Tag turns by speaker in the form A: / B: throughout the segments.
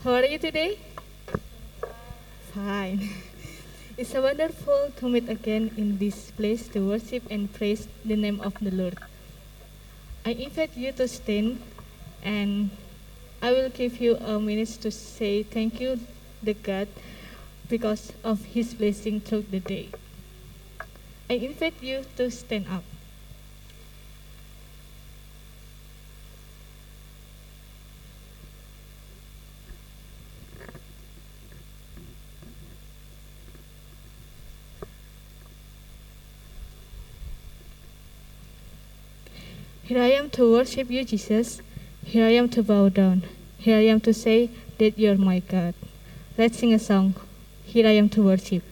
A: How are you today? Fine. It's a wonderful to meet again in this place to worship and praise the name of the Lord. I invite you to stand and I will give you a minute to say thank you to God because of his blessing through the day. I invite you to stand up. Am to worship you, Jesus. Here I am to bow down. Here I am to say that you're my God. Let's sing a song. Here I am to worship.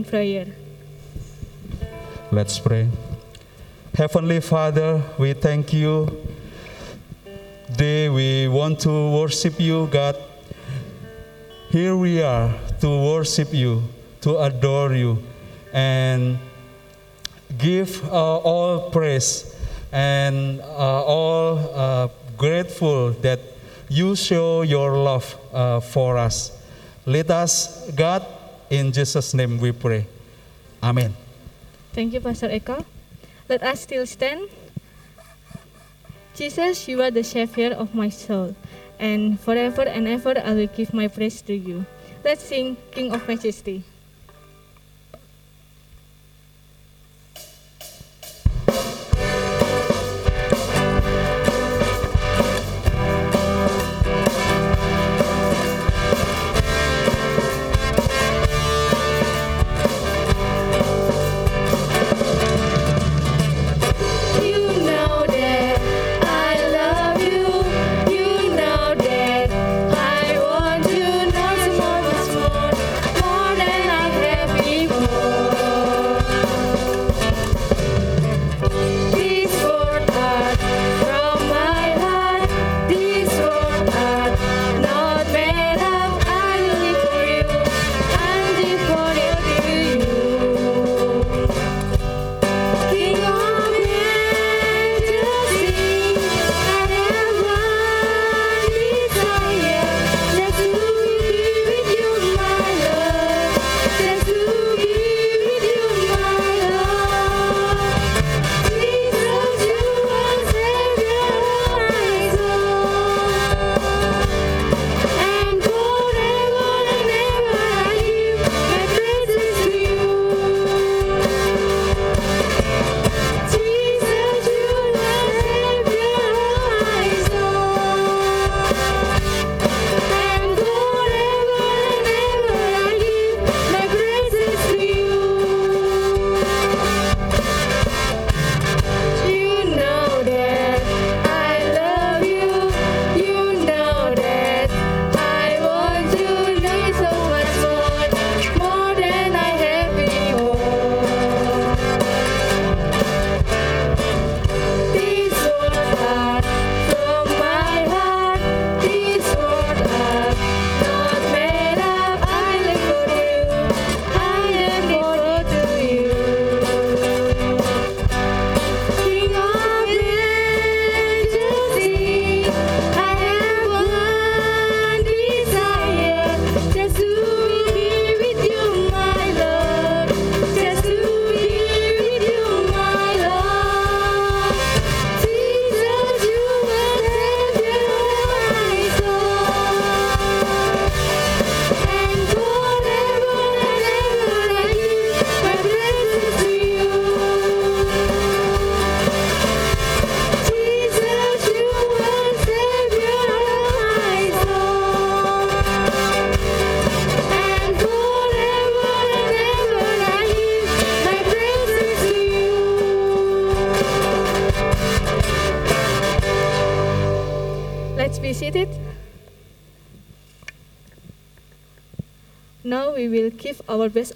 A: Prayer.
B: Let's pray. Heavenly Father, we thank you. Today we want to worship you, God. Here we are to worship you, to adore you, and give uh, all praise and uh, all uh, grateful that you show your love uh, for us. Let us, God, in Jesus' name we pray. Amen.
A: Thank you, Pastor Eko. Let us still stand. Jesus, you are the Savior of my soul, and forever and ever I will give my praise to you. Let's sing King of Majesty.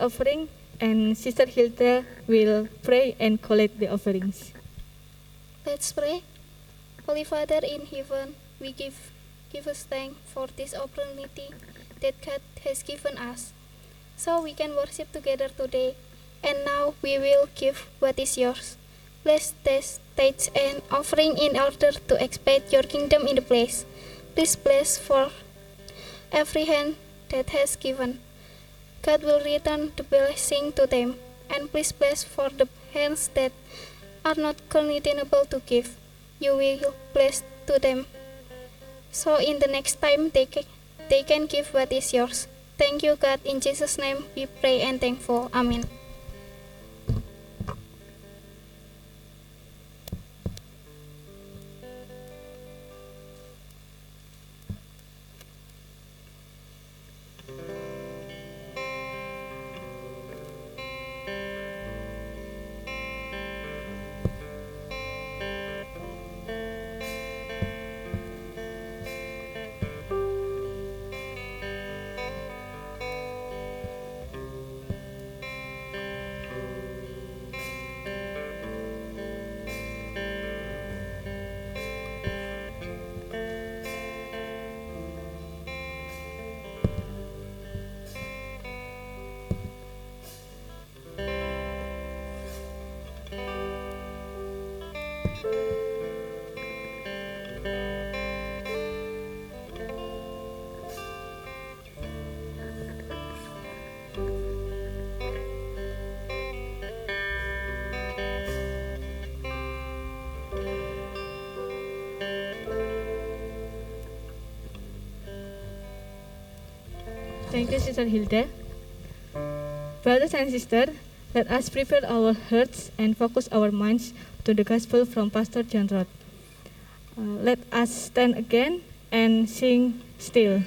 A: Offering, and Sister Hilda will pray and collect the offerings.
C: Let's pray. Holy Father in heaven, we give give us thanks for this opportunity that God has given us, so we can worship together today. And now we will give what is yours. Bless this stage and offering in order to expand your kingdom in the place. Please bless for every hand that has given. God will return the blessing to them, and please bless for the hands that are not able to give. You will bless to them. So in the next time they can, they can give what is yours. Thank you, God. In Jesus' name we pray and thankful. Amen.
A: Thank you, Sister Hilda. Brothers and sisters, let us prepare our hearts and focus our minds to the gospel from Pastor John Roth. Uh, let us stand again and sing still.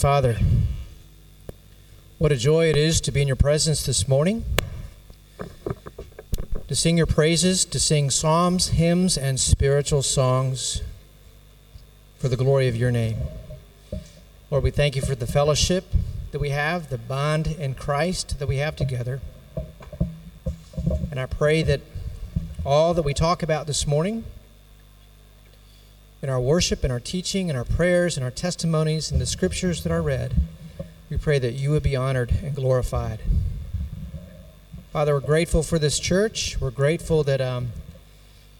D: Father,
E: what a joy it is to be in your presence this morning, to sing your praises, to sing psalms, hymns, and spiritual songs for the glory of your name. Lord, we thank you for the fellowship that we have, the bond in Christ that we have together. And I pray that all that we talk about this morning, in our worship, in our teaching, in our prayers, in our testimonies, in the scriptures that are read, we pray that you would be honored and glorified. Father, we're grateful for this church. We're grateful that um,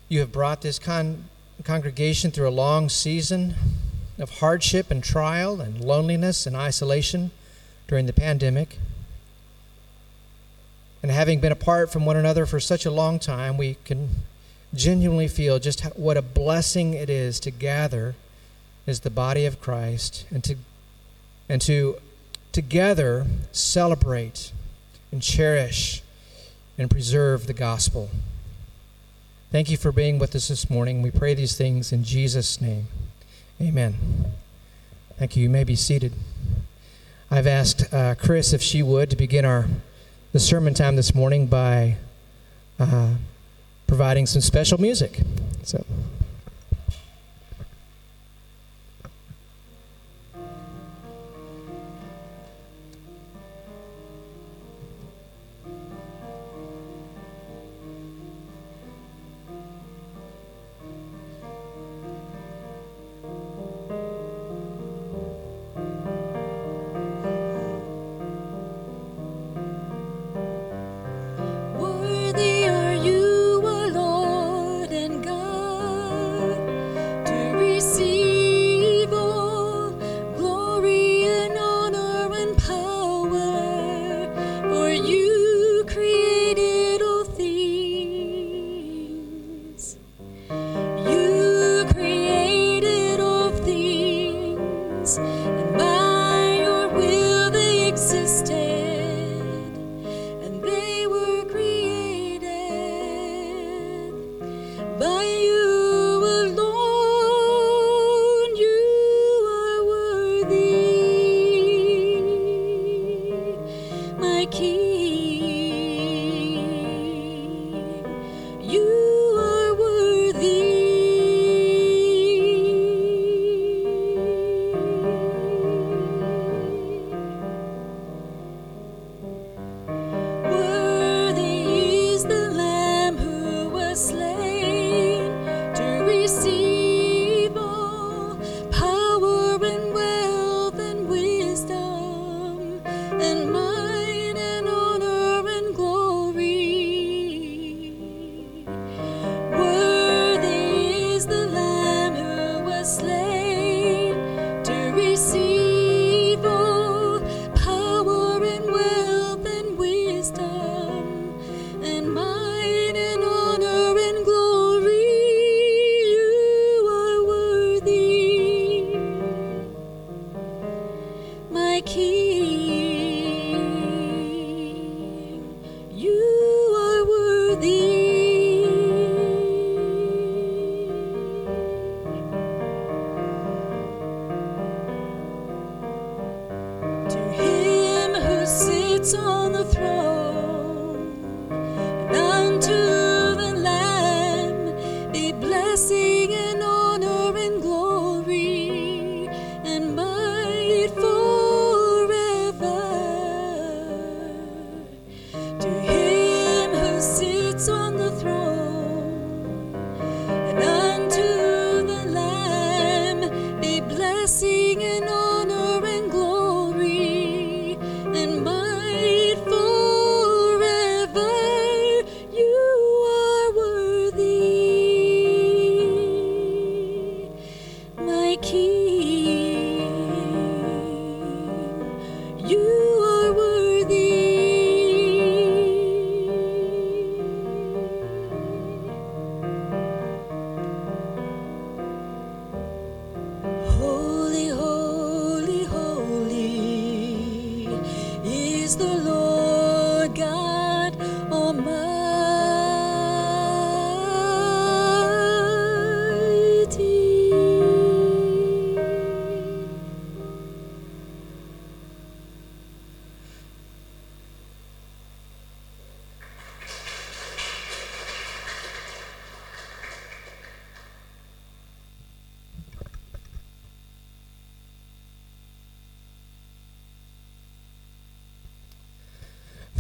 E: you have brought this con- congregation through a long season of hardship and trial and loneliness and isolation during the pandemic. And having been apart from one another for such a long time, we can genuinely feel just how, what a blessing it is to gather as the body of Christ and to and to together celebrate and cherish
F: and preserve the gospel. Thank you for being with us this morning. We pray these things in Jesus' name. Amen. Thank you. You may be seated. I've asked uh, Chris if she would to begin our the sermon time this morning by uh, providing some special music.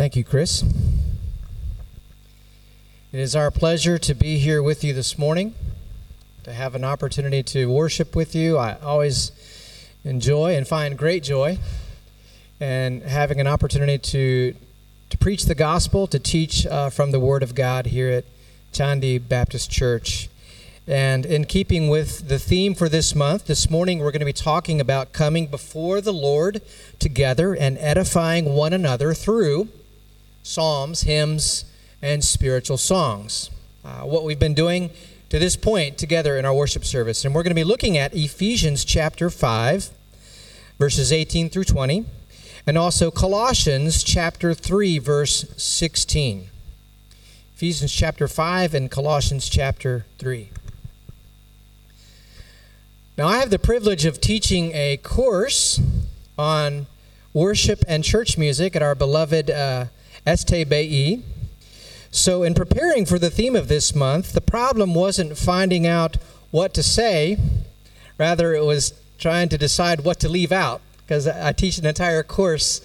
F: Thank you, Chris. It is our pleasure to be here with you this morning, to have an opportunity to worship with you. I always enjoy and find great joy and having an opportunity to to preach the gospel, to teach uh, from the Word of God here at Chandi Baptist Church. And in keeping with the theme for this month, this morning we're going to be talking about coming before the Lord together and edifying one another through psalms, hymns, and spiritual songs. Uh, what we've been doing to this point together in our worship service. And we're going to be looking at Ephesians chapter 5, verses 18 through 20, and also Colossians chapter 3, verse 16.
E: Ephesians chapter 5 and Colossians chapter 3. Now, I have the privilege of teaching a course on worship and church music at our beloved uh, STBI. So, in preparing for the theme of this month, the problem wasn't finding out what to say, rather, it was trying to decide what to leave out, because I teach an entire course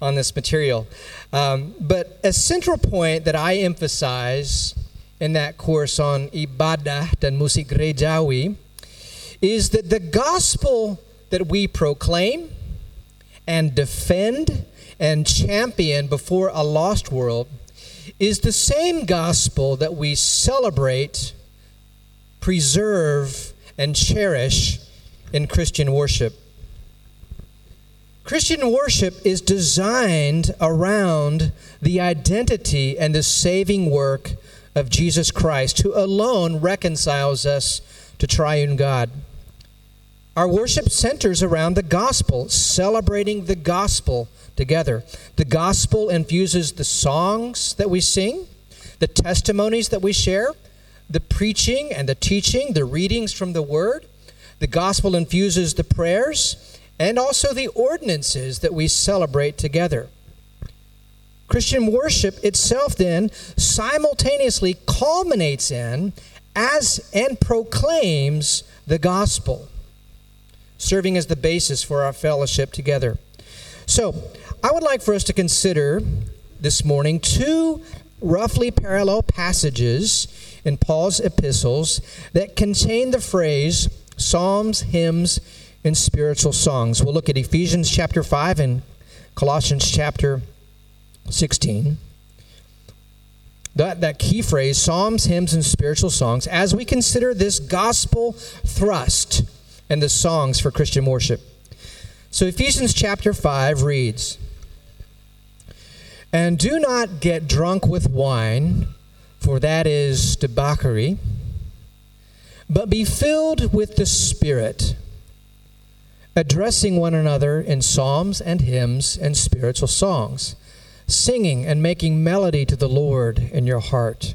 E: on this material. Um, but a central point that I emphasize in that course on ibadah dan musik gerejawi is that the gospel that we proclaim and defend and champion before a lost world is the same gospel that we celebrate, preserve, and cherish in Christian worship. Christian worship is designed around the identity and the saving work of Jesus Christ, who alone reconciles us to triune God. Our worship centers around the gospel, celebrating the gospel together. The gospel infuses the songs that we sing, the testimonies that we share, the preaching and the teaching, the readings from the word. The gospel infuses the prayers and also the ordinances that we celebrate together. Christian worship itself then simultaneously culminates in as and proclaims the gospel serving as the basis for our fellowship together. So, I would like for us to consider this morning two roughly parallel passages in Paul's epistles that contain the phrase psalms, hymns, and spiritual songs. We'll look at Ephesians chapter 5 and Colossians chapter 16. That, that key phrase, psalms, hymns, and spiritual songs, as we consider this gospel thrust and the songs for Christian worship. So Ephesians chapter 5 reads And do not get drunk with wine, for that is debauchery, but be filled with the Spirit, addressing one another in psalms and hymns and spiritual songs, singing and making melody to the Lord in your heart,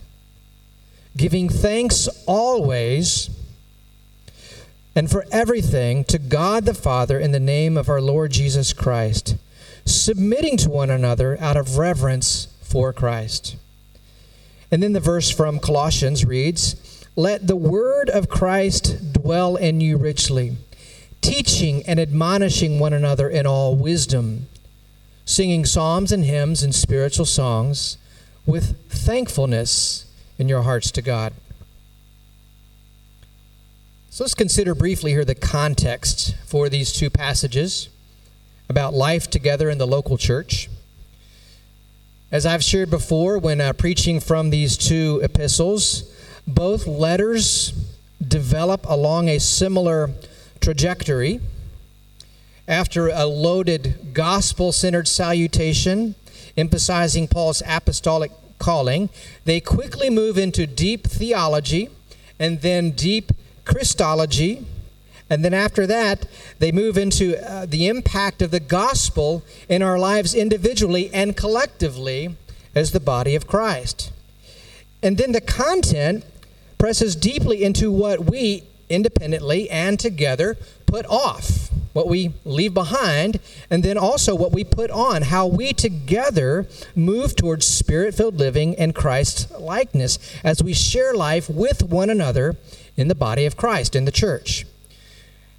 E: giving thanks always and for everything to God the Father in the name of our Lord Jesus Christ, submitting to one another out of reverence for Christ. And then the verse from Colossians reads, Let the word of Christ dwell in you richly, teaching and admonishing one another in all wisdom, singing psalms and hymns and spiritual songs with thankfulness in your hearts to God. So let's consider briefly here the context for these two passages about life together in the local church. As I've shared before, when uh, preaching from these two epistles, both letters develop along a similar trajectory. After a loaded gospel centered salutation, emphasizing Paul's apostolic calling, they quickly move into deep theology and then deep Christology, and then after that, they move into uh, the impact of the gospel in our lives individually and collectively as the body of Christ. And then the content presses deeply into what we independently and together put off, what we leave behind, and then also what we put on, how we together move towards spirit filled living and Christ likeness as we share life with one another in the body of Christ, in the church.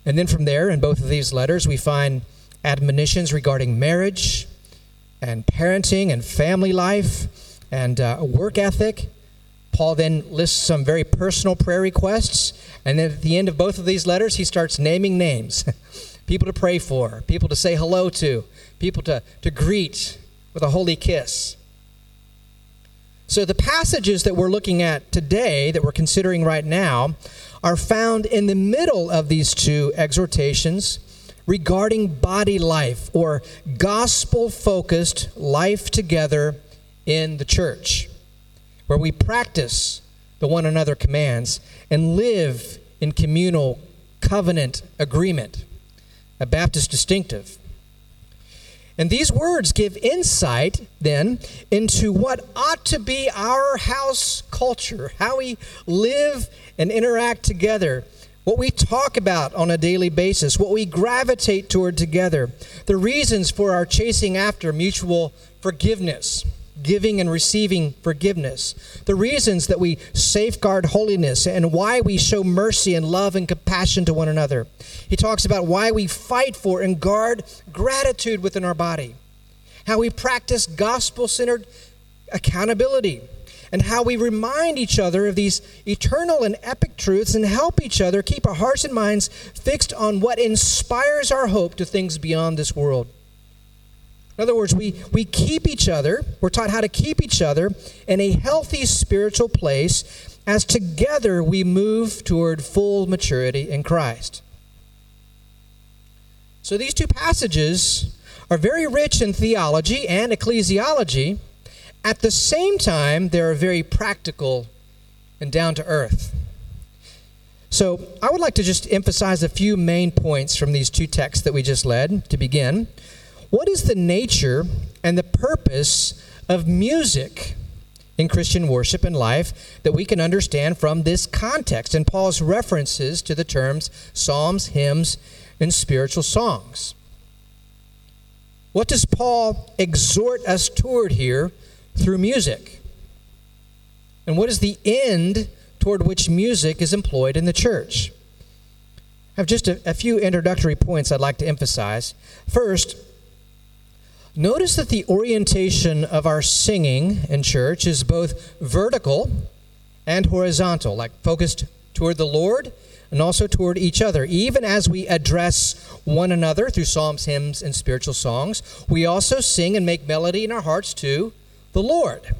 E: And then from there, in both of these letters, we find admonitions regarding marriage and parenting and family life and uh, work ethic. Paul then lists some very personal prayer requests. And then at the end of both of these letters, he starts naming names people to pray for, people to say hello to, people to, to greet with a holy kiss. So, the passages that we're looking at today, that we're considering right now, are found in the middle of these two exhortations regarding body life or gospel focused life together in the church, where we practice the one another commands and live in communal covenant agreement, a Baptist distinctive. And these words give insight then into what ought to be our house culture, how we live and interact together, what we talk about on a daily basis, what we gravitate toward together, the reasons for our chasing after mutual forgiveness, giving and receiving forgiveness, the reasons that we safeguard holiness, and why we show mercy and love and compassion to one another. He talks about why we fight for and guard gratitude within our body, how we practice gospel centered accountability, and how we remind each other of these eternal and epic truths and help each other keep our hearts and minds fixed on what inspires our hope to things beyond this world. In other words, we, we keep each other, we're taught how to keep each other in a healthy spiritual place as together we move toward full maturity in Christ. So these two passages are very rich in theology and ecclesiology. At the same time, they are very practical and down to earth. So I would like to just emphasize a few main points from these two texts that we just led to begin. What is the nature and the purpose of music in Christian worship and life that we can understand from this context and Paul's references to the terms psalms, hymns, and spiritual songs? What does Paul exhort us toward here through music? And what is the end toward which music is employed in the church? I have just a, a few introductory points I'd like to emphasize. First, Notice that the orientation of our singing in church is both vertical and horizontal, like focused toward the Lord and also toward each other. Even as we address one another through psalms, hymns, and spiritual songs, we also sing and make melody in our hearts to the Lord.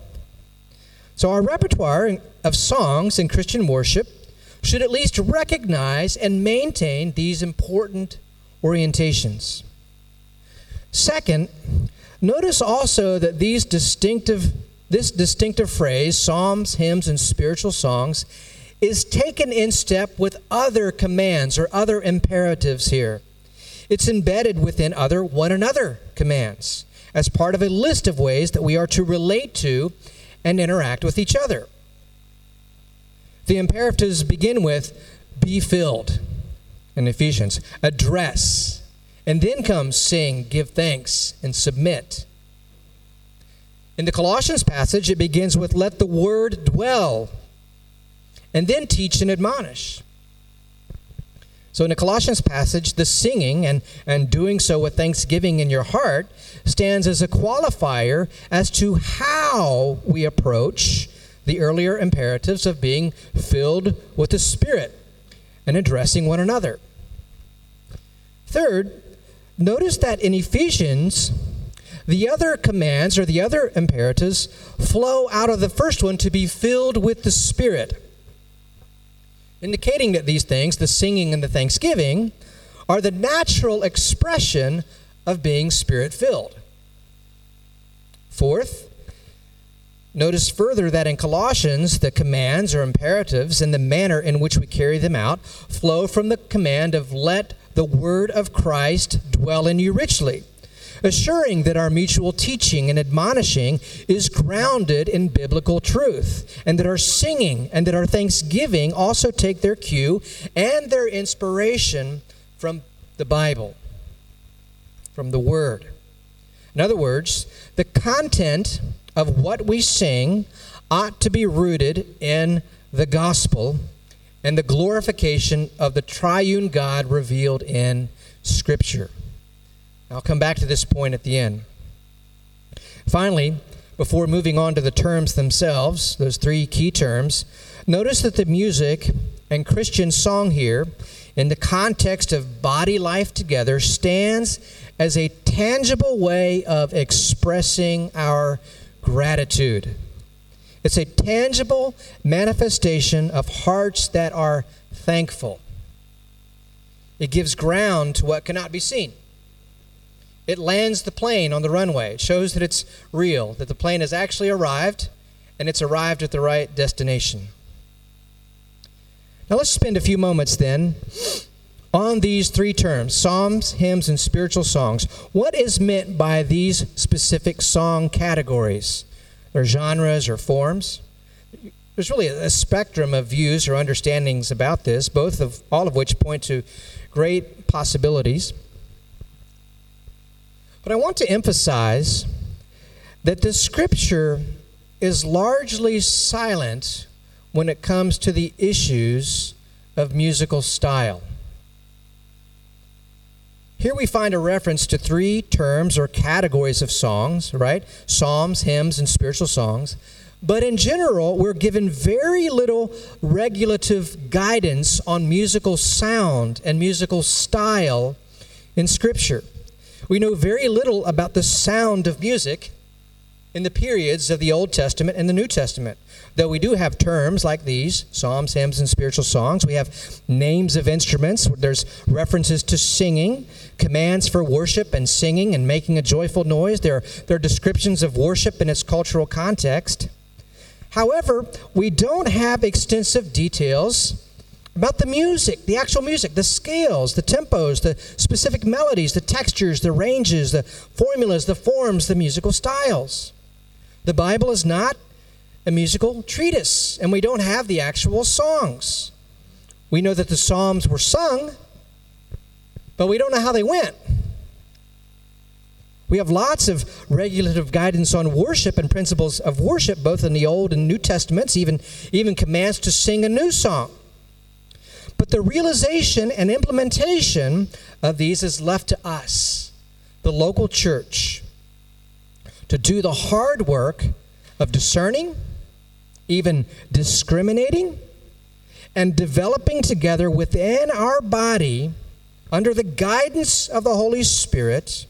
E: So, our repertoire of songs in Christian worship should at least recognize and maintain these important orientations. Second, notice also that these distinctive this distinctive phrase, psalms, hymns, and spiritual songs, is taken in step with other commands or other imperatives here. It's embedded within other one another commands as part of a list of ways that we are to relate to and interact with each other. The imperatives begin with be filled in Ephesians, address, and then comes sing, give thanks, and submit. In the Colossians passage, it begins with let the word dwell, and then teach and admonish. So in the Colossians passage, the singing and, and doing so with thanksgiving in your heart stands as a qualifier as to how we approach the earlier imperatives of being filled with the Spirit and addressing one another. Third, Notice that in Ephesians, the other commands or the other imperatives flow out of the first one to be filled with the Spirit, indicating that these things, the singing and the thanksgiving, are the natural expression of being Spirit filled. Fourth, notice further that in Colossians, the commands or imperatives and the manner in which we carry them out flow from the command of let the word of Christ dwell in you richly, assuring that our mutual teaching and admonishing is grounded in biblical truth, and that our singing and that our thanksgiving also take their cue and their inspiration from the Bible, from the Word. In other words, the content of what we sing ought to be rooted in the gospel and the glorification of the triune God revealed in Scripture. I'll come back to this point at the end. Finally, before moving on to the terms themselves, those three key terms, notice that the music and Christian song here, in the context of body life together, stands as a tangible way of expressing our gratitude. It's a tangible manifestation of hearts that are thankful. It gives ground to what cannot be seen. It lands the plane on the runway. It shows that it's real, that the plane has actually arrived, and it's arrived at the right destination. Now let's spend a few moments then on these three terms psalms, hymns, and spiritual songs. What is meant by these specific song categories? Or genres or forms? There's really a spectrum of views or understandings about this, both of all of which point to great possibilities. But I want to emphasize that the scripture is largely silent when it comes to the issues of musical style. Here we find a reference to three terms or categories of songs, right? Psalms, hymns, and spiritual songs. But in general, we're given very little regulative guidance on musical sound and musical style in Scripture. We know very little about the sound of music in the periods of the Old Testament and the New Testament. Though we do have terms like these psalms, hymns, and spiritual songs, we have names of instruments, there's references to singing, commands for worship and singing and making a joyful noise. There are, there are descriptions of worship in its cultural context. However, we don't have extensive details about the music, the actual music, the scales, the tempos, the specific melodies, the textures, the ranges, the formulas, the forms, the musical styles. The Bible is not a musical treatise, and we don't have the actual songs. We know that the Psalms were sung, but we don't know how they went. We have lots of regulative guidance on worship and principles of worship, both in the Old and New Testaments, even, even commands to sing a new song. But the realization and implementation of these is left to us, the local church to do the hard work of discerning, even discriminating, and developing together within our body, under the guidance of the Holy Spirit,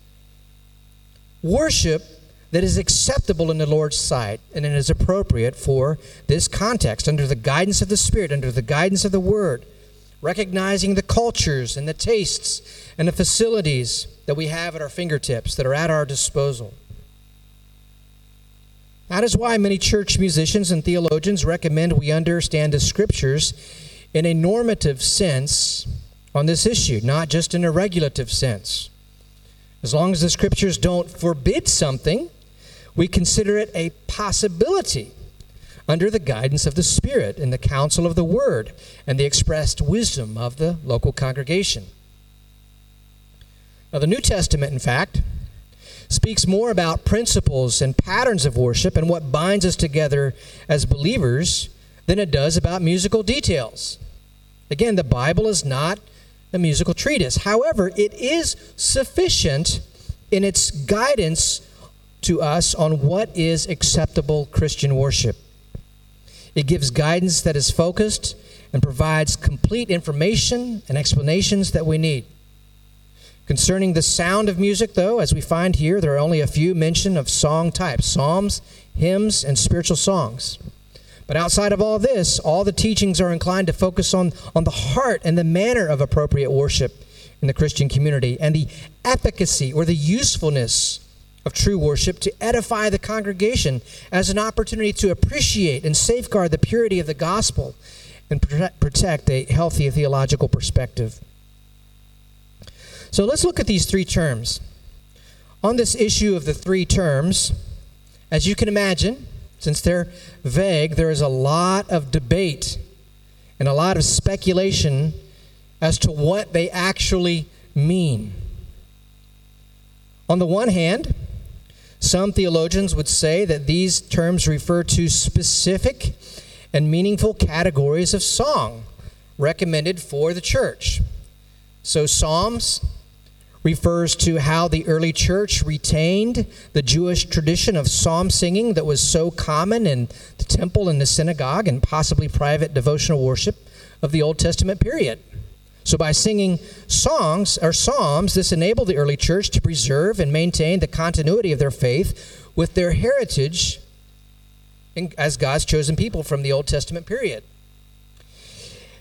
E: worship that is acceptable in the Lord's sight and it is appropriate for this context, under the guidance of the Spirit, under the guidance of the Word, recognizing the cultures and the tastes and the facilities that we have at our fingertips, that are at our disposal. That is why many church musicians and theologians recommend we understand the scriptures in a normative sense on this issue, not just in a regulative sense. As long as the scriptures don't forbid something, we consider it a possibility under the guidance of the Spirit and the counsel of the Word and the expressed wisdom of the local congregation. Now, the New Testament, in fact, speaks more about principles and patterns of worship and what binds us together as believers than it does about musical details. Again, the Bible is not a musical treatise. However, it is sufficient in its guidance to us on what is acceptable Christian worship. It gives guidance that is focused and provides complete information and explanations that we need. Concerning the sound of music, though, as we find here, there are only a few mention of song types psalms, hymns, and spiritual songs. But outside of all this, all the teachings are inclined to focus on, on the heart and the manner of appropriate worship in the Christian community and the efficacy or the usefulness of true worship to edify the congregation as an opportunity to appreciate and safeguard the purity of the gospel and protect a healthy theological perspective. So let's look at these three terms. On this issue of the three terms, as you can imagine, since they're vague, there is a lot of debate and a lot of speculation as to what they actually mean. On the one hand, some theologians would say that these terms refer to specific and meaningful categories of song recommended for the church. So, Psalms, refers to how the early church retained the Jewish tradition of psalm singing that was so common in the temple and the synagogue and possibly private devotional worship of the Old Testament period. So, by singing songs or psalms, this enabled the early church to preserve and maintain the continuity of their faith with their heritage as God's chosen people from the Old Testament period.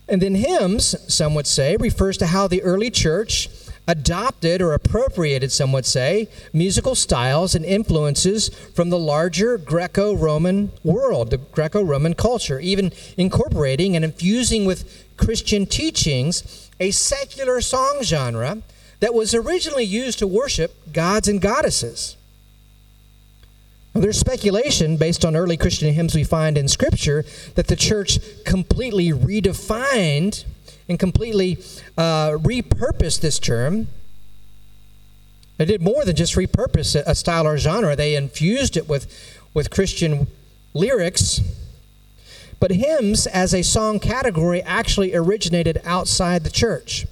E: And then hymns, some would say, refers to how the early church adopted or appropriated, some would say, musical styles and influences from the larger Greco Roman world, the Greco Roman culture, even incorporating and infusing with Christian teachings a secular song genre that was originally used to worship gods and goddesses. Now, there's speculation based on early Christian hymns we find in Scripture that the church completely redefined and completely uh, repurposed this term. They did more than just repurpose a style or genre, they infused it with, with Christian lyrics. But hymns as a song category actually originated outside the church.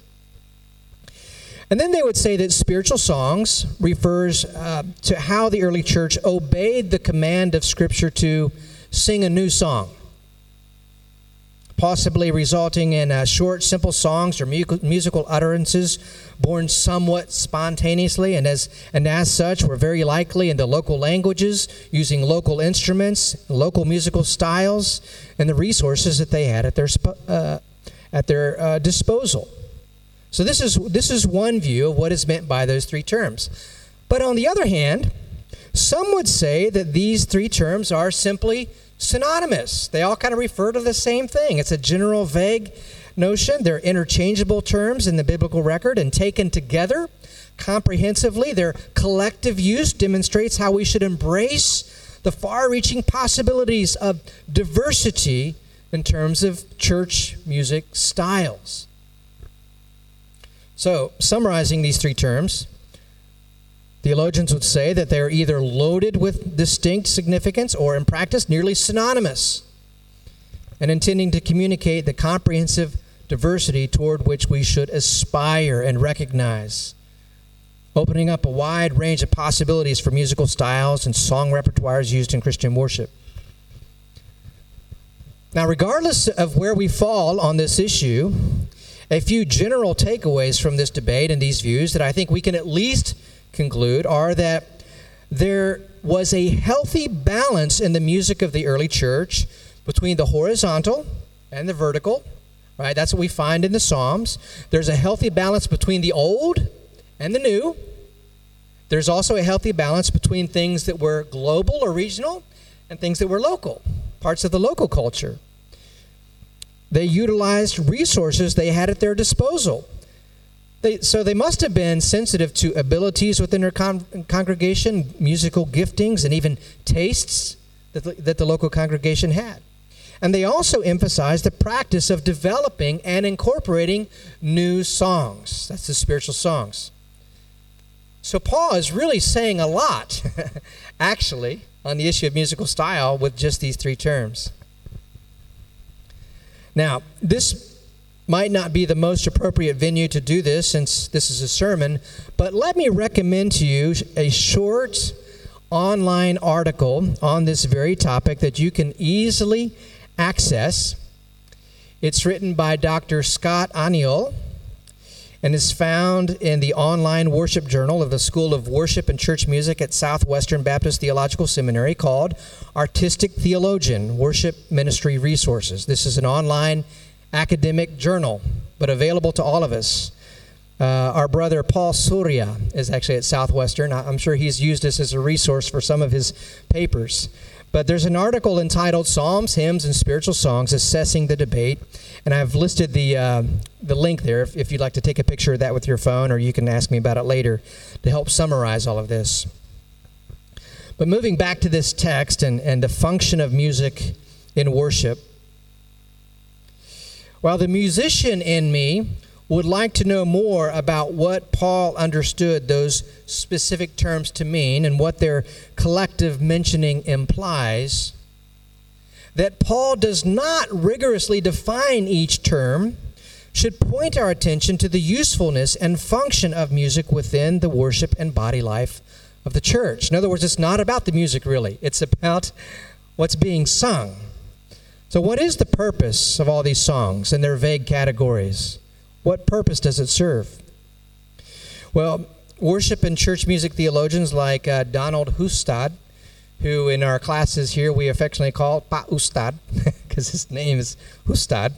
E: And then they would say that spiritual songs refers uh, to how the early church obeyed the command of Scripture to sing a new song, possibly resulting in uh, short, simple songs or mu- musical utterances born somewhat spontaneously, and as and as such were very likely in the local languages, using local instruments, local musical styles, and the resources that they had at their uh, at their uh, disposal. So this is this is one view of what is meant by those three terms. But on the other hand, some would say that these three terms are simply synonymous. They all kind of refer to the same thing. It's a general vague notion. They're interchangeable terms in the biblical record and taken together comprehensively, their collective use demonstrates how we should embrace the far-reaching possibilities of diversity in terms of church music styles. So, summarizing these three terms, theologians would say that they're either loaded with distinct significance or, in practice, nearly synonymous, and intending to communicate the comprehensive diversity toward which we should aspire and recognize, opening up a wide range of possibilities for musical styles and song repertoires used in Christian worship. Now, regardless of where we fall on this issue, a few general takeaways from this debate and these views that I think we can at least conclude are that there was a healthy balance in the music of the early church between the horizontal and the vertical, right? That's what we find in the Psalms. There's a healthy balance between the old and the new. There's also a healthy balance between things that were global or regional and things that were local, parts of the local culture. They utilized resources they had at their disposal. They, so they must have been sensitive to abilities within their con- congregation, musical giftings, and even tastes that the, that the local congregation had. And they also emphasized the practice of developing and incorporating new songs. That's the spiritual songs. So Paul is really saying a lot, actually, on the issue of musical style with just these three terms. Now, this might not be the most appropriate venue to do this since this is a sermon, but let me recommend to you a short online article on this very topic that you can easily access. It's written by Dr. Scott Aniol and is found in the online worship journal of the School of Worship and Church Music at Southwestern Baptist Theological Seminary called Artistic Theologian Worship Ministry Resources. This is an online academic journal, but available to all of us. Uh, our brother Paul Surya is actually at Southwestern. I'm sure he's used this as a resource for some of his papers. But there's an article entitled Psalms, Hymns, and Spiritual Songs Assessing the Debate. And I've listed the, uh, the link there if, if you'd like to take a picture of that with your phone, or you can ask me about it later to help summarize all of this. But moving back to this text and, and the function of music in worship, while the musician in me would like to know more about what Paul understood those specific terms to mean and what their collective mentioning implies, that Paul does not rigorously define each term should point our attention to the usefulness and function of music within the worship and body life of the church. In other words, it's not about the music really, it's about what's being sung. So, what is the purpose of all these songs and their vague categories? What purpose does it serve? Well, worship and church music theologians like uh, Donald Hustad, who in our classes here we affectionately call Pa Ustad, because his name is Hustad,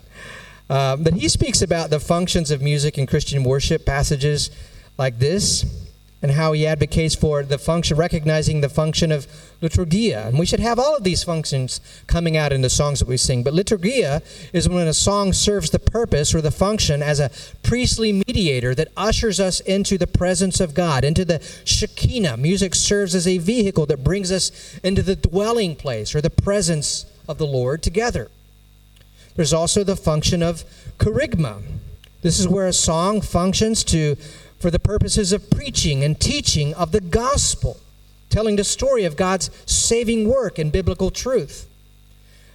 E: uh, but he speaks about the functions of music in Christian worship passages like this and how he advocates for the function, recognizing the function of liturgia. And we should have all of these functions coming out in the songs that we sing. But liturgia is when a song serves the purpose or the function as a priestly mediator that ushers us into the presence of God, into the Shekinah. Music serves as a vehicle that brings us into the dwelling place or the presence of the Lord together. There's also the function of kerygma. This is where a song functions to for the purposes of preaching and teaching of the gospel, telling the story of God's saving work and biblical truth.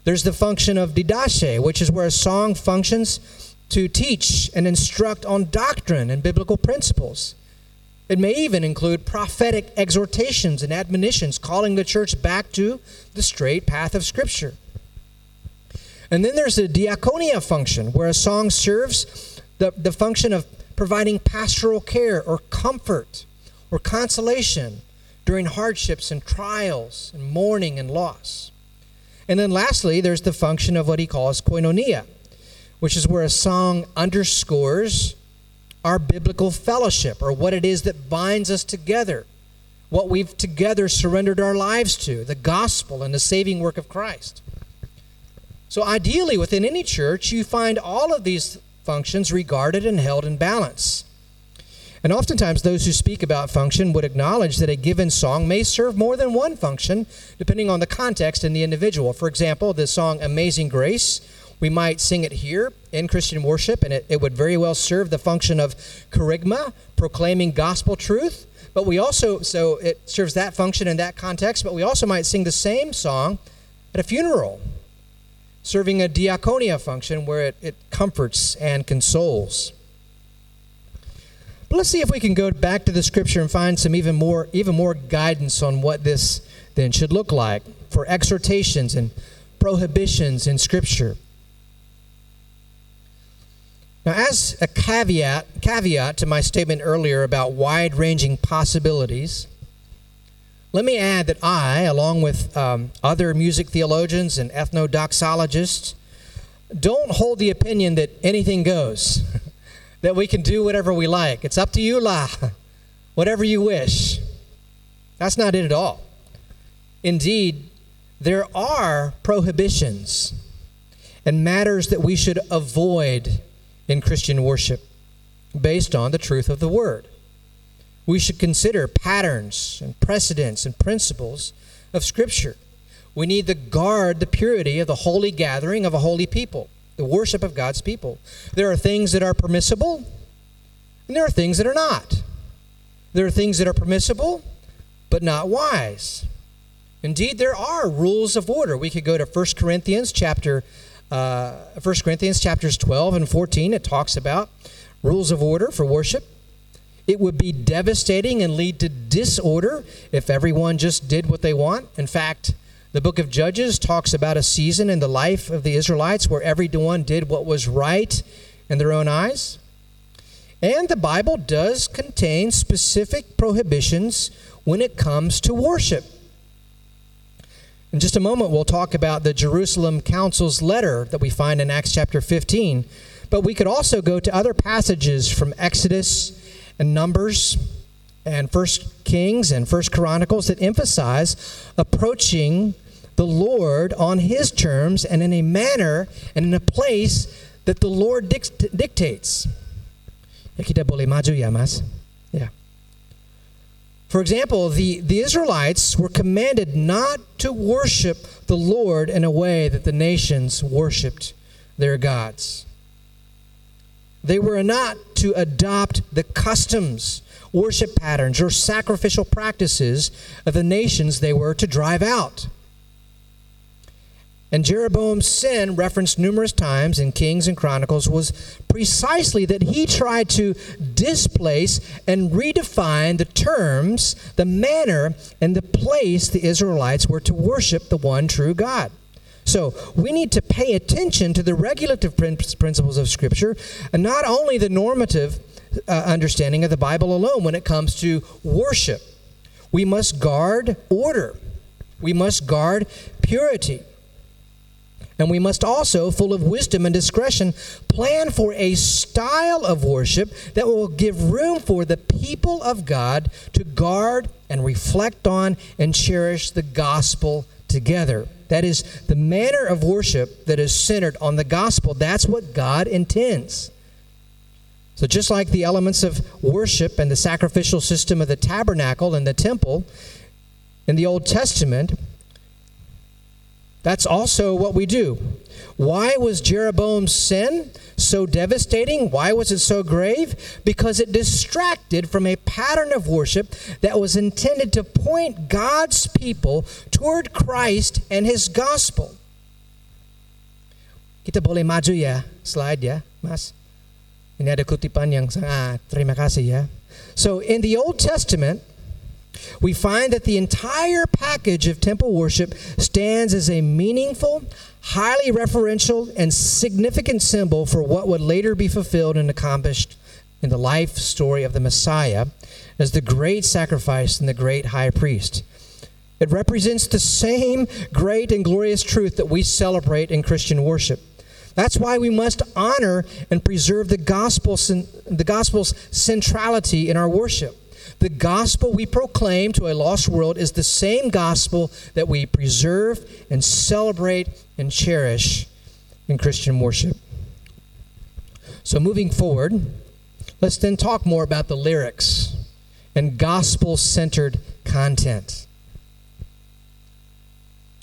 E: There's the function of didache, which is where a song functions to teach and instruct on doctrine and biblical principles. It may even include prophetic exhortations and admonitions, calling the church back to the straight path of Scripture. And then there's the diaconia function, where a song serves the, the function of providing pastoral care or comfort or consolation during hardships and trials and mourning and loss. And then lastly, there's the function of what he calls koinonia, which is where a song underscores our biblical fellowship or what it is that binds us together, what we've together surrendered our lives to, the gospel and the saving work of Christ. So, ideally, within any church, you find all of these functions regarded and held in balance. And oftentimes, those who speak about function would acknowledge that a given song may serve more than one function, depending on the context and the individual. For example, the song Amazing Grace, we might sing it here in Christian worship, and it, it would very well serve the function of kerygma, proclaiming gospel truth. But we also, so it serves that function in that context, but we also might sing the same song at a funeral serving a diaconia function where it, it comforts and consoles. But let's see if we can go back to the scripture and find some even more, even more guidance on what this then should look like for exhortations and prohibitions in scripture. Now, as a caveat, caveat to my statement earlier about wide ranging possibilities, let me add that I, along with um, other music theologians and ethnodoxologists, don't hold the opinion that anything goes, that we can do whatever we like. It's up to you, la, whatever you wish. That's not it at all. Indeed, there are prohibitions and matters that we should avoid in Christian worship based on the truth of the Word we should consider patterns and precedents and principles of Scripture. We need to guard the purity of the holy gathering of a holy people, the worship of God's people. There are things that are permissible, and there are things that are not. There are things that are permissible, but not wise. Indeed, there are rules of order. We could go to 1 Corinthians chapter uh, 1 Corinthians chapters 12 and 14. It talks about rules of order for worship. It would be devastating and lead to disorder if everyone just did what they want. In fact, the book of Judges talks about a season in the life of the Israelites where everyone did what was right in their own eyes. And the Bible does contain specific prohibitions when it comes to worship. In just a moment, we'll talk about the Jerusalem Council's letter that we find in Acts chapter 15. But we could also go to other passages from Exodus and Numbers and First Kings and First Chronicles that emphasize approaching the Lord on His terms and in a manner and in a place that the Lord dict- dictates. Yeah. For example, the, the Israelites were commanded not to worship the Lord in a way that the nations worshiped their gods. They were not to adopt the customs, worship patterns, or sacrificial practices of the nations they were to drive out. And Jeroboam's sin, referenced numerous times in Kings and Chronicles, was precisely that he tried to displace and redefine the terms, the manner, and the place the Israelites were to worship the one true God. So we need to pay attention to the regulative principles of Scripture and not only the normative uh, understanding of the Bible alone when it comes to worship. We must guard order, we must guard purity. And we must also, full of wisdom and discretion, plan for a style of worship that will give room for the people of God to guard and reflect on and cherish the gospel together. That is, the manner of worship that is centered on the gospel. That's what God intends. So, just like the elements of worship and the sacrificial system of the tabernacle and the temple in the Old Testament, that's also what we do. Why was Jeroboam's sin so devastating? Why was it so grave? Because it distracted from a pattern of worship that was intended to point God's people toward Christ and his gospel. Kita boleh maju ya, slide ya, Mas. Ini ada kutipan yang sangat, terima kasih ya. So in the Old Testament, we find that the entire package of temple worship stands as a meaningful, highly referential, and significant symbol for what would later be fulfilled and accomplished in the life story of the Messiah as the great sacrifice and the great high priest. It represents the same great and glorious truth that we celebrate in Christian worship. That's why we must honor and preserve the gospel, the gospel's centrality in our worship. The gospel we proclaim to a lost world is the same gospel that we preserve and celebrate and cherish in Christian worship. So, moving forward, let's then talk more about the lyrics and gospel centered content.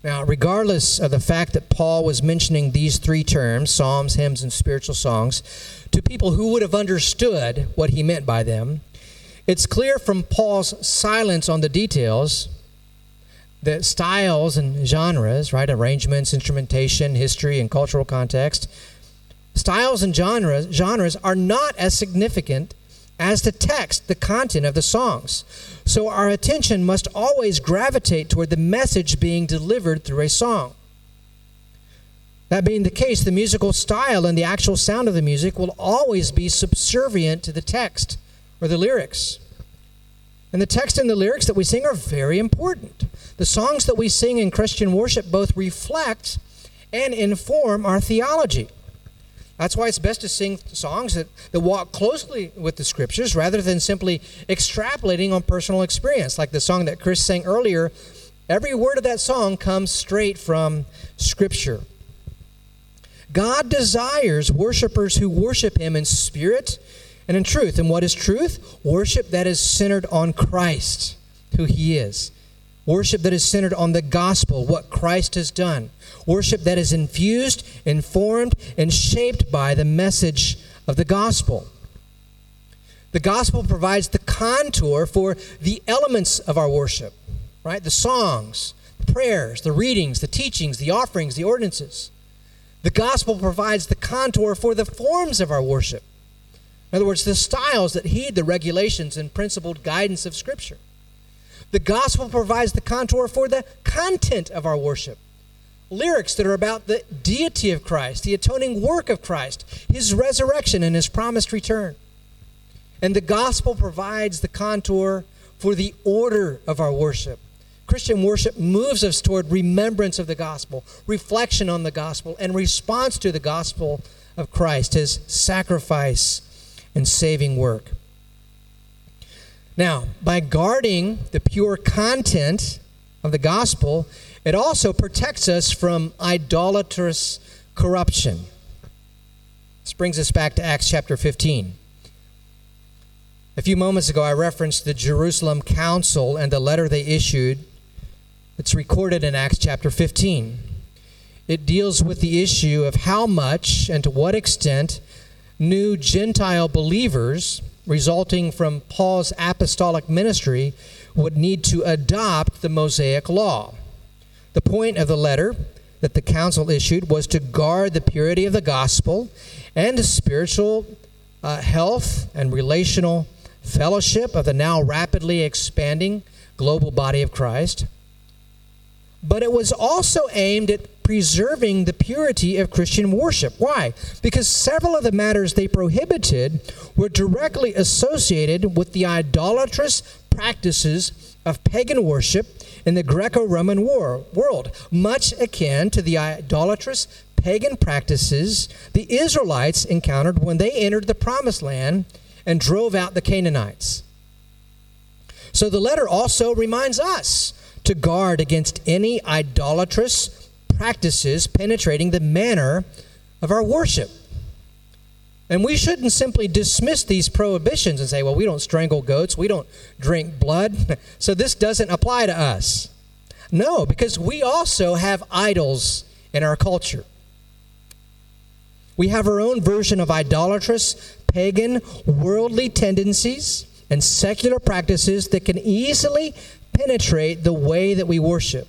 E: Now, regardless of the fact that Paul was mentioning these three terms psalms, hymns, and spiritual songs to people who would have understood what he meant by them, it's clear from Paul's silence on the details that styles and genres, right, arrangements, instrumentation, history, and cultural context, styles and genres, genres are not as significant as the text, the content of the songs. So our attention must always gravitate toward the message being delivered through a song. That being the case, the musical style and the actual sound of the music will always be subservient to the text or the lyrics. And the text and the lyrics that we sing are very important. The songs that we sing in Christian worship both reflect and inform our theology. That's why it's best to sing songs that, that walk closely with the scriptures rather than simply extrapolating on personal experience. Like the song that Chris sang earlier, every word of that song comes straight from scripture. God desires worshipers who worship Him in spirit and in truth. And what is truth? Worship that is centered on Christ, who He is. Worship that is centered on the gospel, what Christ has done. Worship that is infused, informed, and shaped by the message of the gospel. The gospel provides the contour for the elements of our worship, right? The songs, the prayers, the readings, the teachings, the offerings, the ordinances. The gospel provides the contour for the forms of our worship. In other words, the styles that heed the regulations and principled guidance of Scripture. The gospel provides the contour for the content of our worship. Lyrics that are about the deity of Christ, the atoning work of Christ, his resurrection, and his promised return. And the gospel provides the contour for the order of our worship. Christian worship moves us toward remembrance of the gospel, reflection on the gospel, and response to the gospel of Christ, his sacrifice and saving work. Now, by guarding the pure content of the gospel, it also protects us from idolatrous corruption. This brings us back to Acts chapter 15. A few moments ago, I referenced the Jerusalem Council and the letter they issued. It's recorded in Acts chapter 15. It deals with the issue of how much and to what extent new Gentile believers resulting from Paul's apostolic ministry would need to adopt the Mosaic law. The point of the letter that the council issued was to guard the purity of the gospel and the spiritual uh, health and relational fellowship of the now rapidly expanding global body of Christ. But it was also aimed at preserving the purity of Christian worship. Why? Because several of the matters they prohibited were directly associated with the idolatrous practices of pagan worship in the Greco Roman world, much akin to the idolatrous pagan practices the Israelites encountered when they entered the promised land and drove out the Canaanites. So the letter also reminds us to guard against any idolatrous practices penetrating the manner of our worship. And we shouldn't simply dismiss these prohibitions and say, well, we don't strangle goats, we don't drink blood, so this doesn't apply to us. No, because we also have idols in our culture. We have our own version of idolatrous, pagan, worldly tendencies and secular practices that can easily penetrate the way that we worship.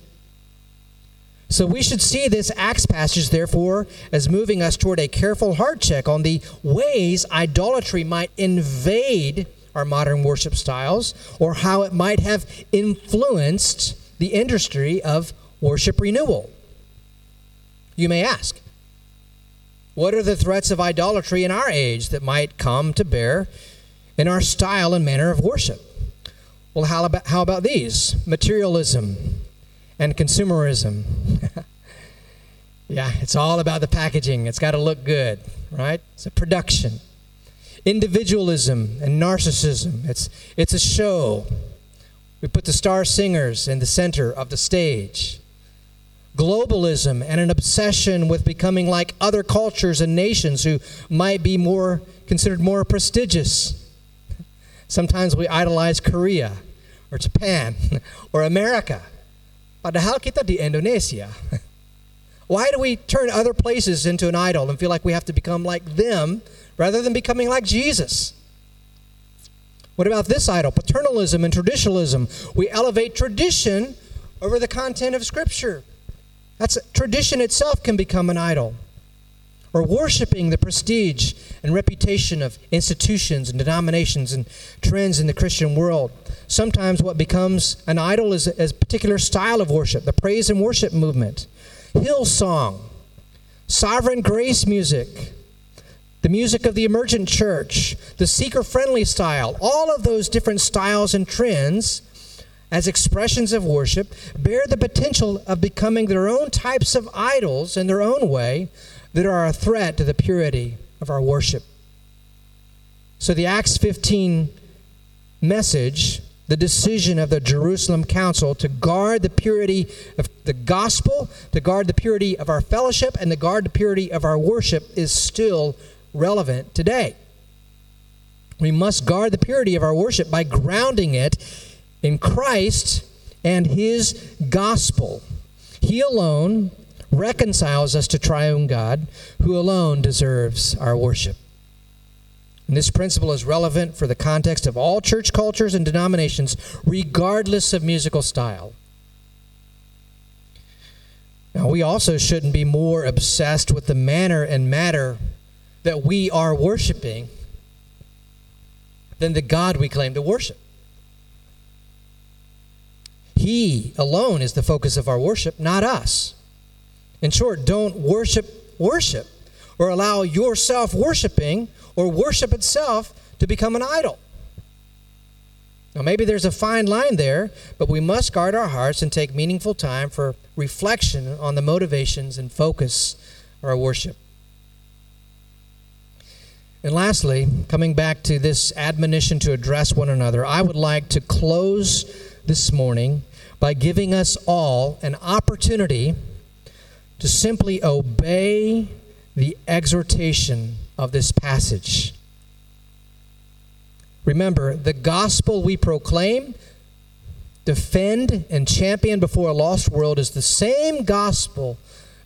E: So we should see this Acts passage, therefore, as moving us toward a careful heart check on the ways idolatry might invade our modern worship styles or how it might have influenced the industry of worship renewal. You may ask, what are the threats of idolatry in our age that might come to bear in our style and manner of worship? Well, how about, how about these? Materialism and consumerism. yeah, it's all about the packaging. It's got to look good, right? It's a production. Individualism and narcissism. It's, it's a show. We put the star singers in the center of the stage. Globalism and an obsession with becoming like other cultures and nations who might be more considered more prestigious. Sometimes we idolize Korea or Japan or America. Padahal kita di Indonesia. Why do we turn other places into an idol and feel like we have to become like them rather than becoming like Jesus? What about this idol? Paternalism and traditionalism. We elevate tradition over the content of Scripture. That's tradition itself can become an idol. Or worshiping the prestige and reputation of institutions and denominations and trends in the Christian world. Sometimes what becomes an idol is a particular style of worship, the praise and worship movement, Hillsong, sovereign grace music, the music of the emergent church, the seeker friendly style, all of those different styles and trends as expressions of worship bear the potential of becoming their own types of idols in their own way that are a threat to the purity of our worship. So the Acts 15 message, the decision of the Jerusalem Council to guard the purity of the gospel, to guard the purity of our fellowship, and to guard the purity of our worship is still relevant today. We must guard the purity of our worship by grounding it in Christ and His gospel. He alone reconciles us to triune God, who alone deserves our worship. And this principle is relevant for the context of all church cultures and denominations, regardless of musical style. Now, we also shouldn't be more obsessed with the manner and matter that we are worshiping than the God we claim to worship. He alone is the focus of our worship, not us. In short, don't worship worship or allow yourself worshiping or worship itself to become an idol. Now, maybe there's a fine line there, but we must guard our hearts and take meaningful time for reflection on the motivations and focus of our worship. And lastly, coming back to this admonition to address one another, I would like to close this morning by giving us all an opportunity to simply obey the exhortation of this passage. Remember, the gospel we proclaim, defend, and champion before a lost world is the same gospel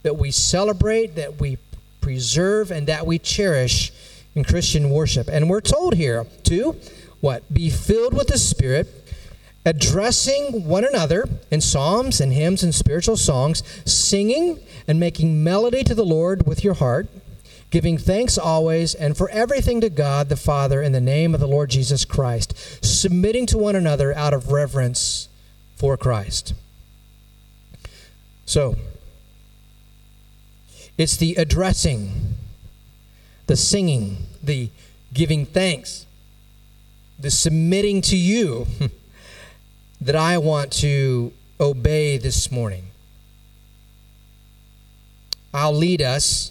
E: that we celebrate, that we preserve, and that we cherish in Christian worship. And we're told here to what? Be filled with the Spirit addressing one another in psalms and hymns and spiritual songs, singing and making melody to the Lord with your heart, giving thanks always and for everything to God the Father in the name of the Lord Jesus Christ, submitting to one another out of reverence for Christ. So, it's the addressing, the singing, the giving thanks, the submitting to you. that I want to obey this morning. I'll lead us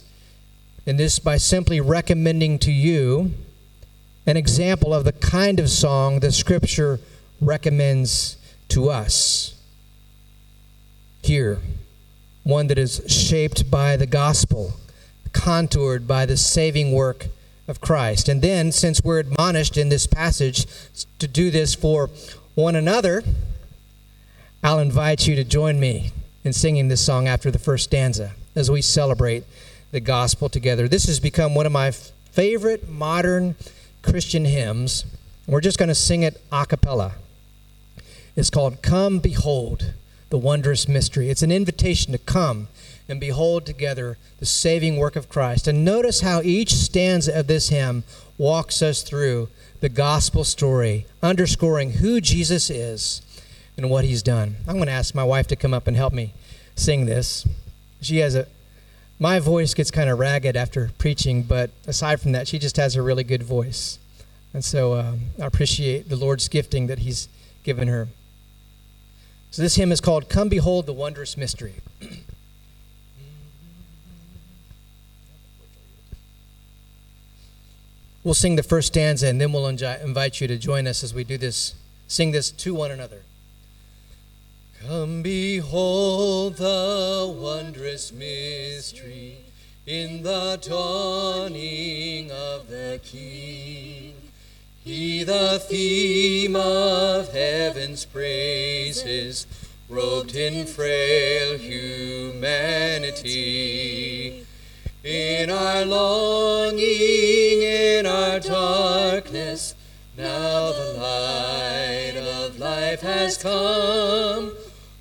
E: in this by simply recommending to you an example of the kind of song that Scripture recommends to us. Here, one that is shaped by the gospel, contoured by the saving work of Christ. And then, since we're admonished in this passage to do this for one another, I'll invite you to join me in singing this song after the first stanza as we celebrate the gospel together. This has become one of my favorite modern Christian hymns. We're just going to sing it a cappella. It's called Come Behold the Wondrous Mystery. It's an invitation to come and behold together the saving work of Christ. And notice how each stanza of this hymn walks us through the gospel story, underscoring who Jesus is and what he's done. I'm going to ask my wife to come up and help me sing this. She has a my voice gets kind of ragged after preaching, but aside from that, she just has a really good voice. And so um, I appreciate the Lord's gifting that He's given her. So this hymn is called Come Behold the Wondrous Mystery. we'll sing the first stanza and then we'll invite you to join us as we do this, sing this to one another. Come behold the wondrous mystery in the dawning of the King. He, the theme of heaven's praises, robed in frail humanity. In our longing, in our darkness, now the light of life has come.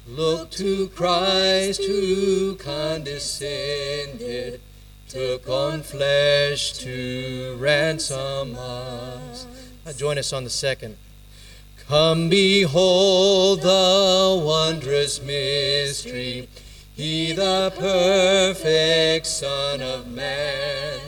E: Look to Christ who condescended, took on flesh to ransom us. Now join us on the second. Come behold the wondrous mystery, he the perfect Son of Man.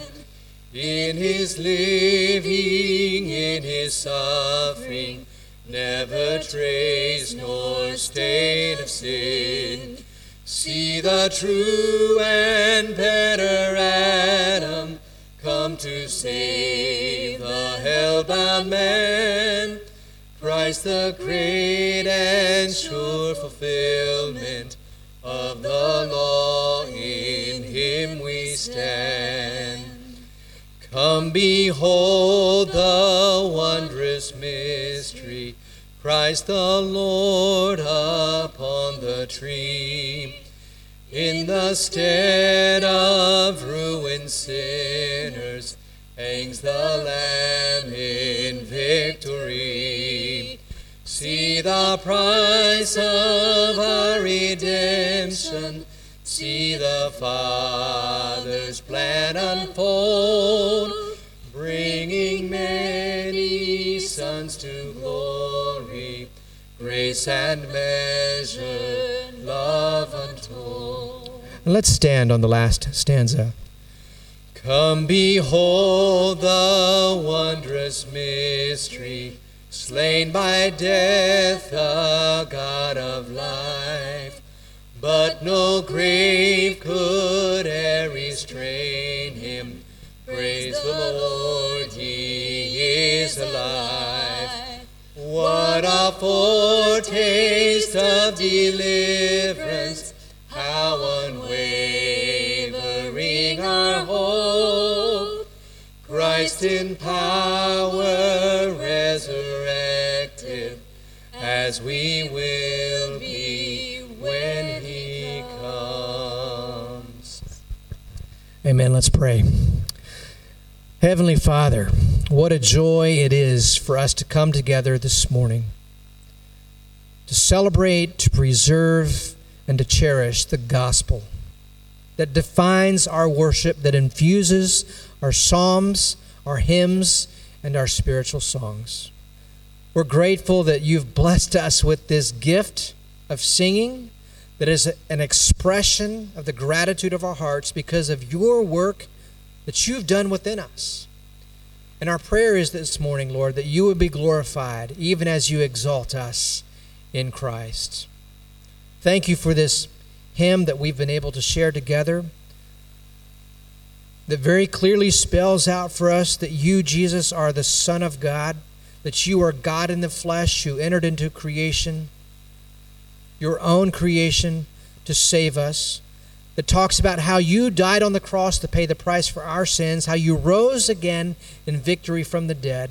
E: In his living, in his suffering, never trace nor stain of sin. See the true and better Adam come to save the hell-bound man. Christ the great and sure fulfillment stand. Come behold the wondrous mystery, Christ the Lord upon the tree. In the stead of ruined sinners hangs the Lamb in victory. See the price of our redemption. See the Father's plan unfold, bringing many sons to glory, grace and measure, love untold. Let's stand on the last stanza. Come behold the wondrous mystery, slain by death, the God of life. But no grave could e'er restrain him. Praise the Lord, he is alive. What a foretaste of deliverance, how unwavering our hope. Christ in power resurrected, as we will Amen. Let's pray. Heavenly Father, what a joy it is for us to come together this morning to celebrate, to preserve, and to cherish the gospel that defines our worship, that infuses our psalms, our hymns, and our spiritual songs. We're grateful that you've blessed us with this gift of singing that is an expression of the gratitude of our hearts because of your work that you've done within us. And our prayer is this morning, Lord, that you would be glorified even as you exalt us in Christ. Thank you for this hymn that we've been able to share together. that very clearly spells out for us that you, Jesus, are the Son of God, that you are God in the flesh who entered into creation, your own creation, to save us. That talks about how you died on the cross to pay the price for our sins, how you rose again in victory from the dead,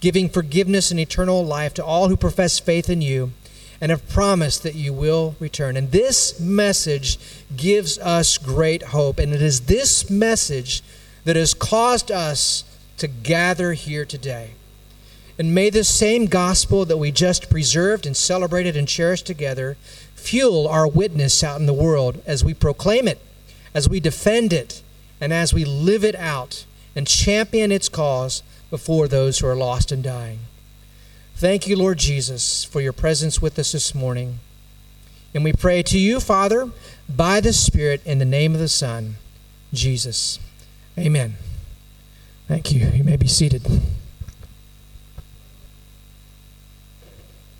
E: giving forgiveness and eternal life to all who profess faith in you and have promised that you will return. And this message gives us great hope. And it is this message that has caused us to gather here today. And may the same gospel that we just preserved and celebrated and cherished together fuel our witness out in the world as we proclaim it, as we defend it, and as we live it out and champion its cause before those who are lost and dying. Thank you, Lord Jesus, for your presence with us this morning. And we pray to you, Father, by the Spirit, in the name of the Son, Jesus. Amen. Thank you. You may be seated.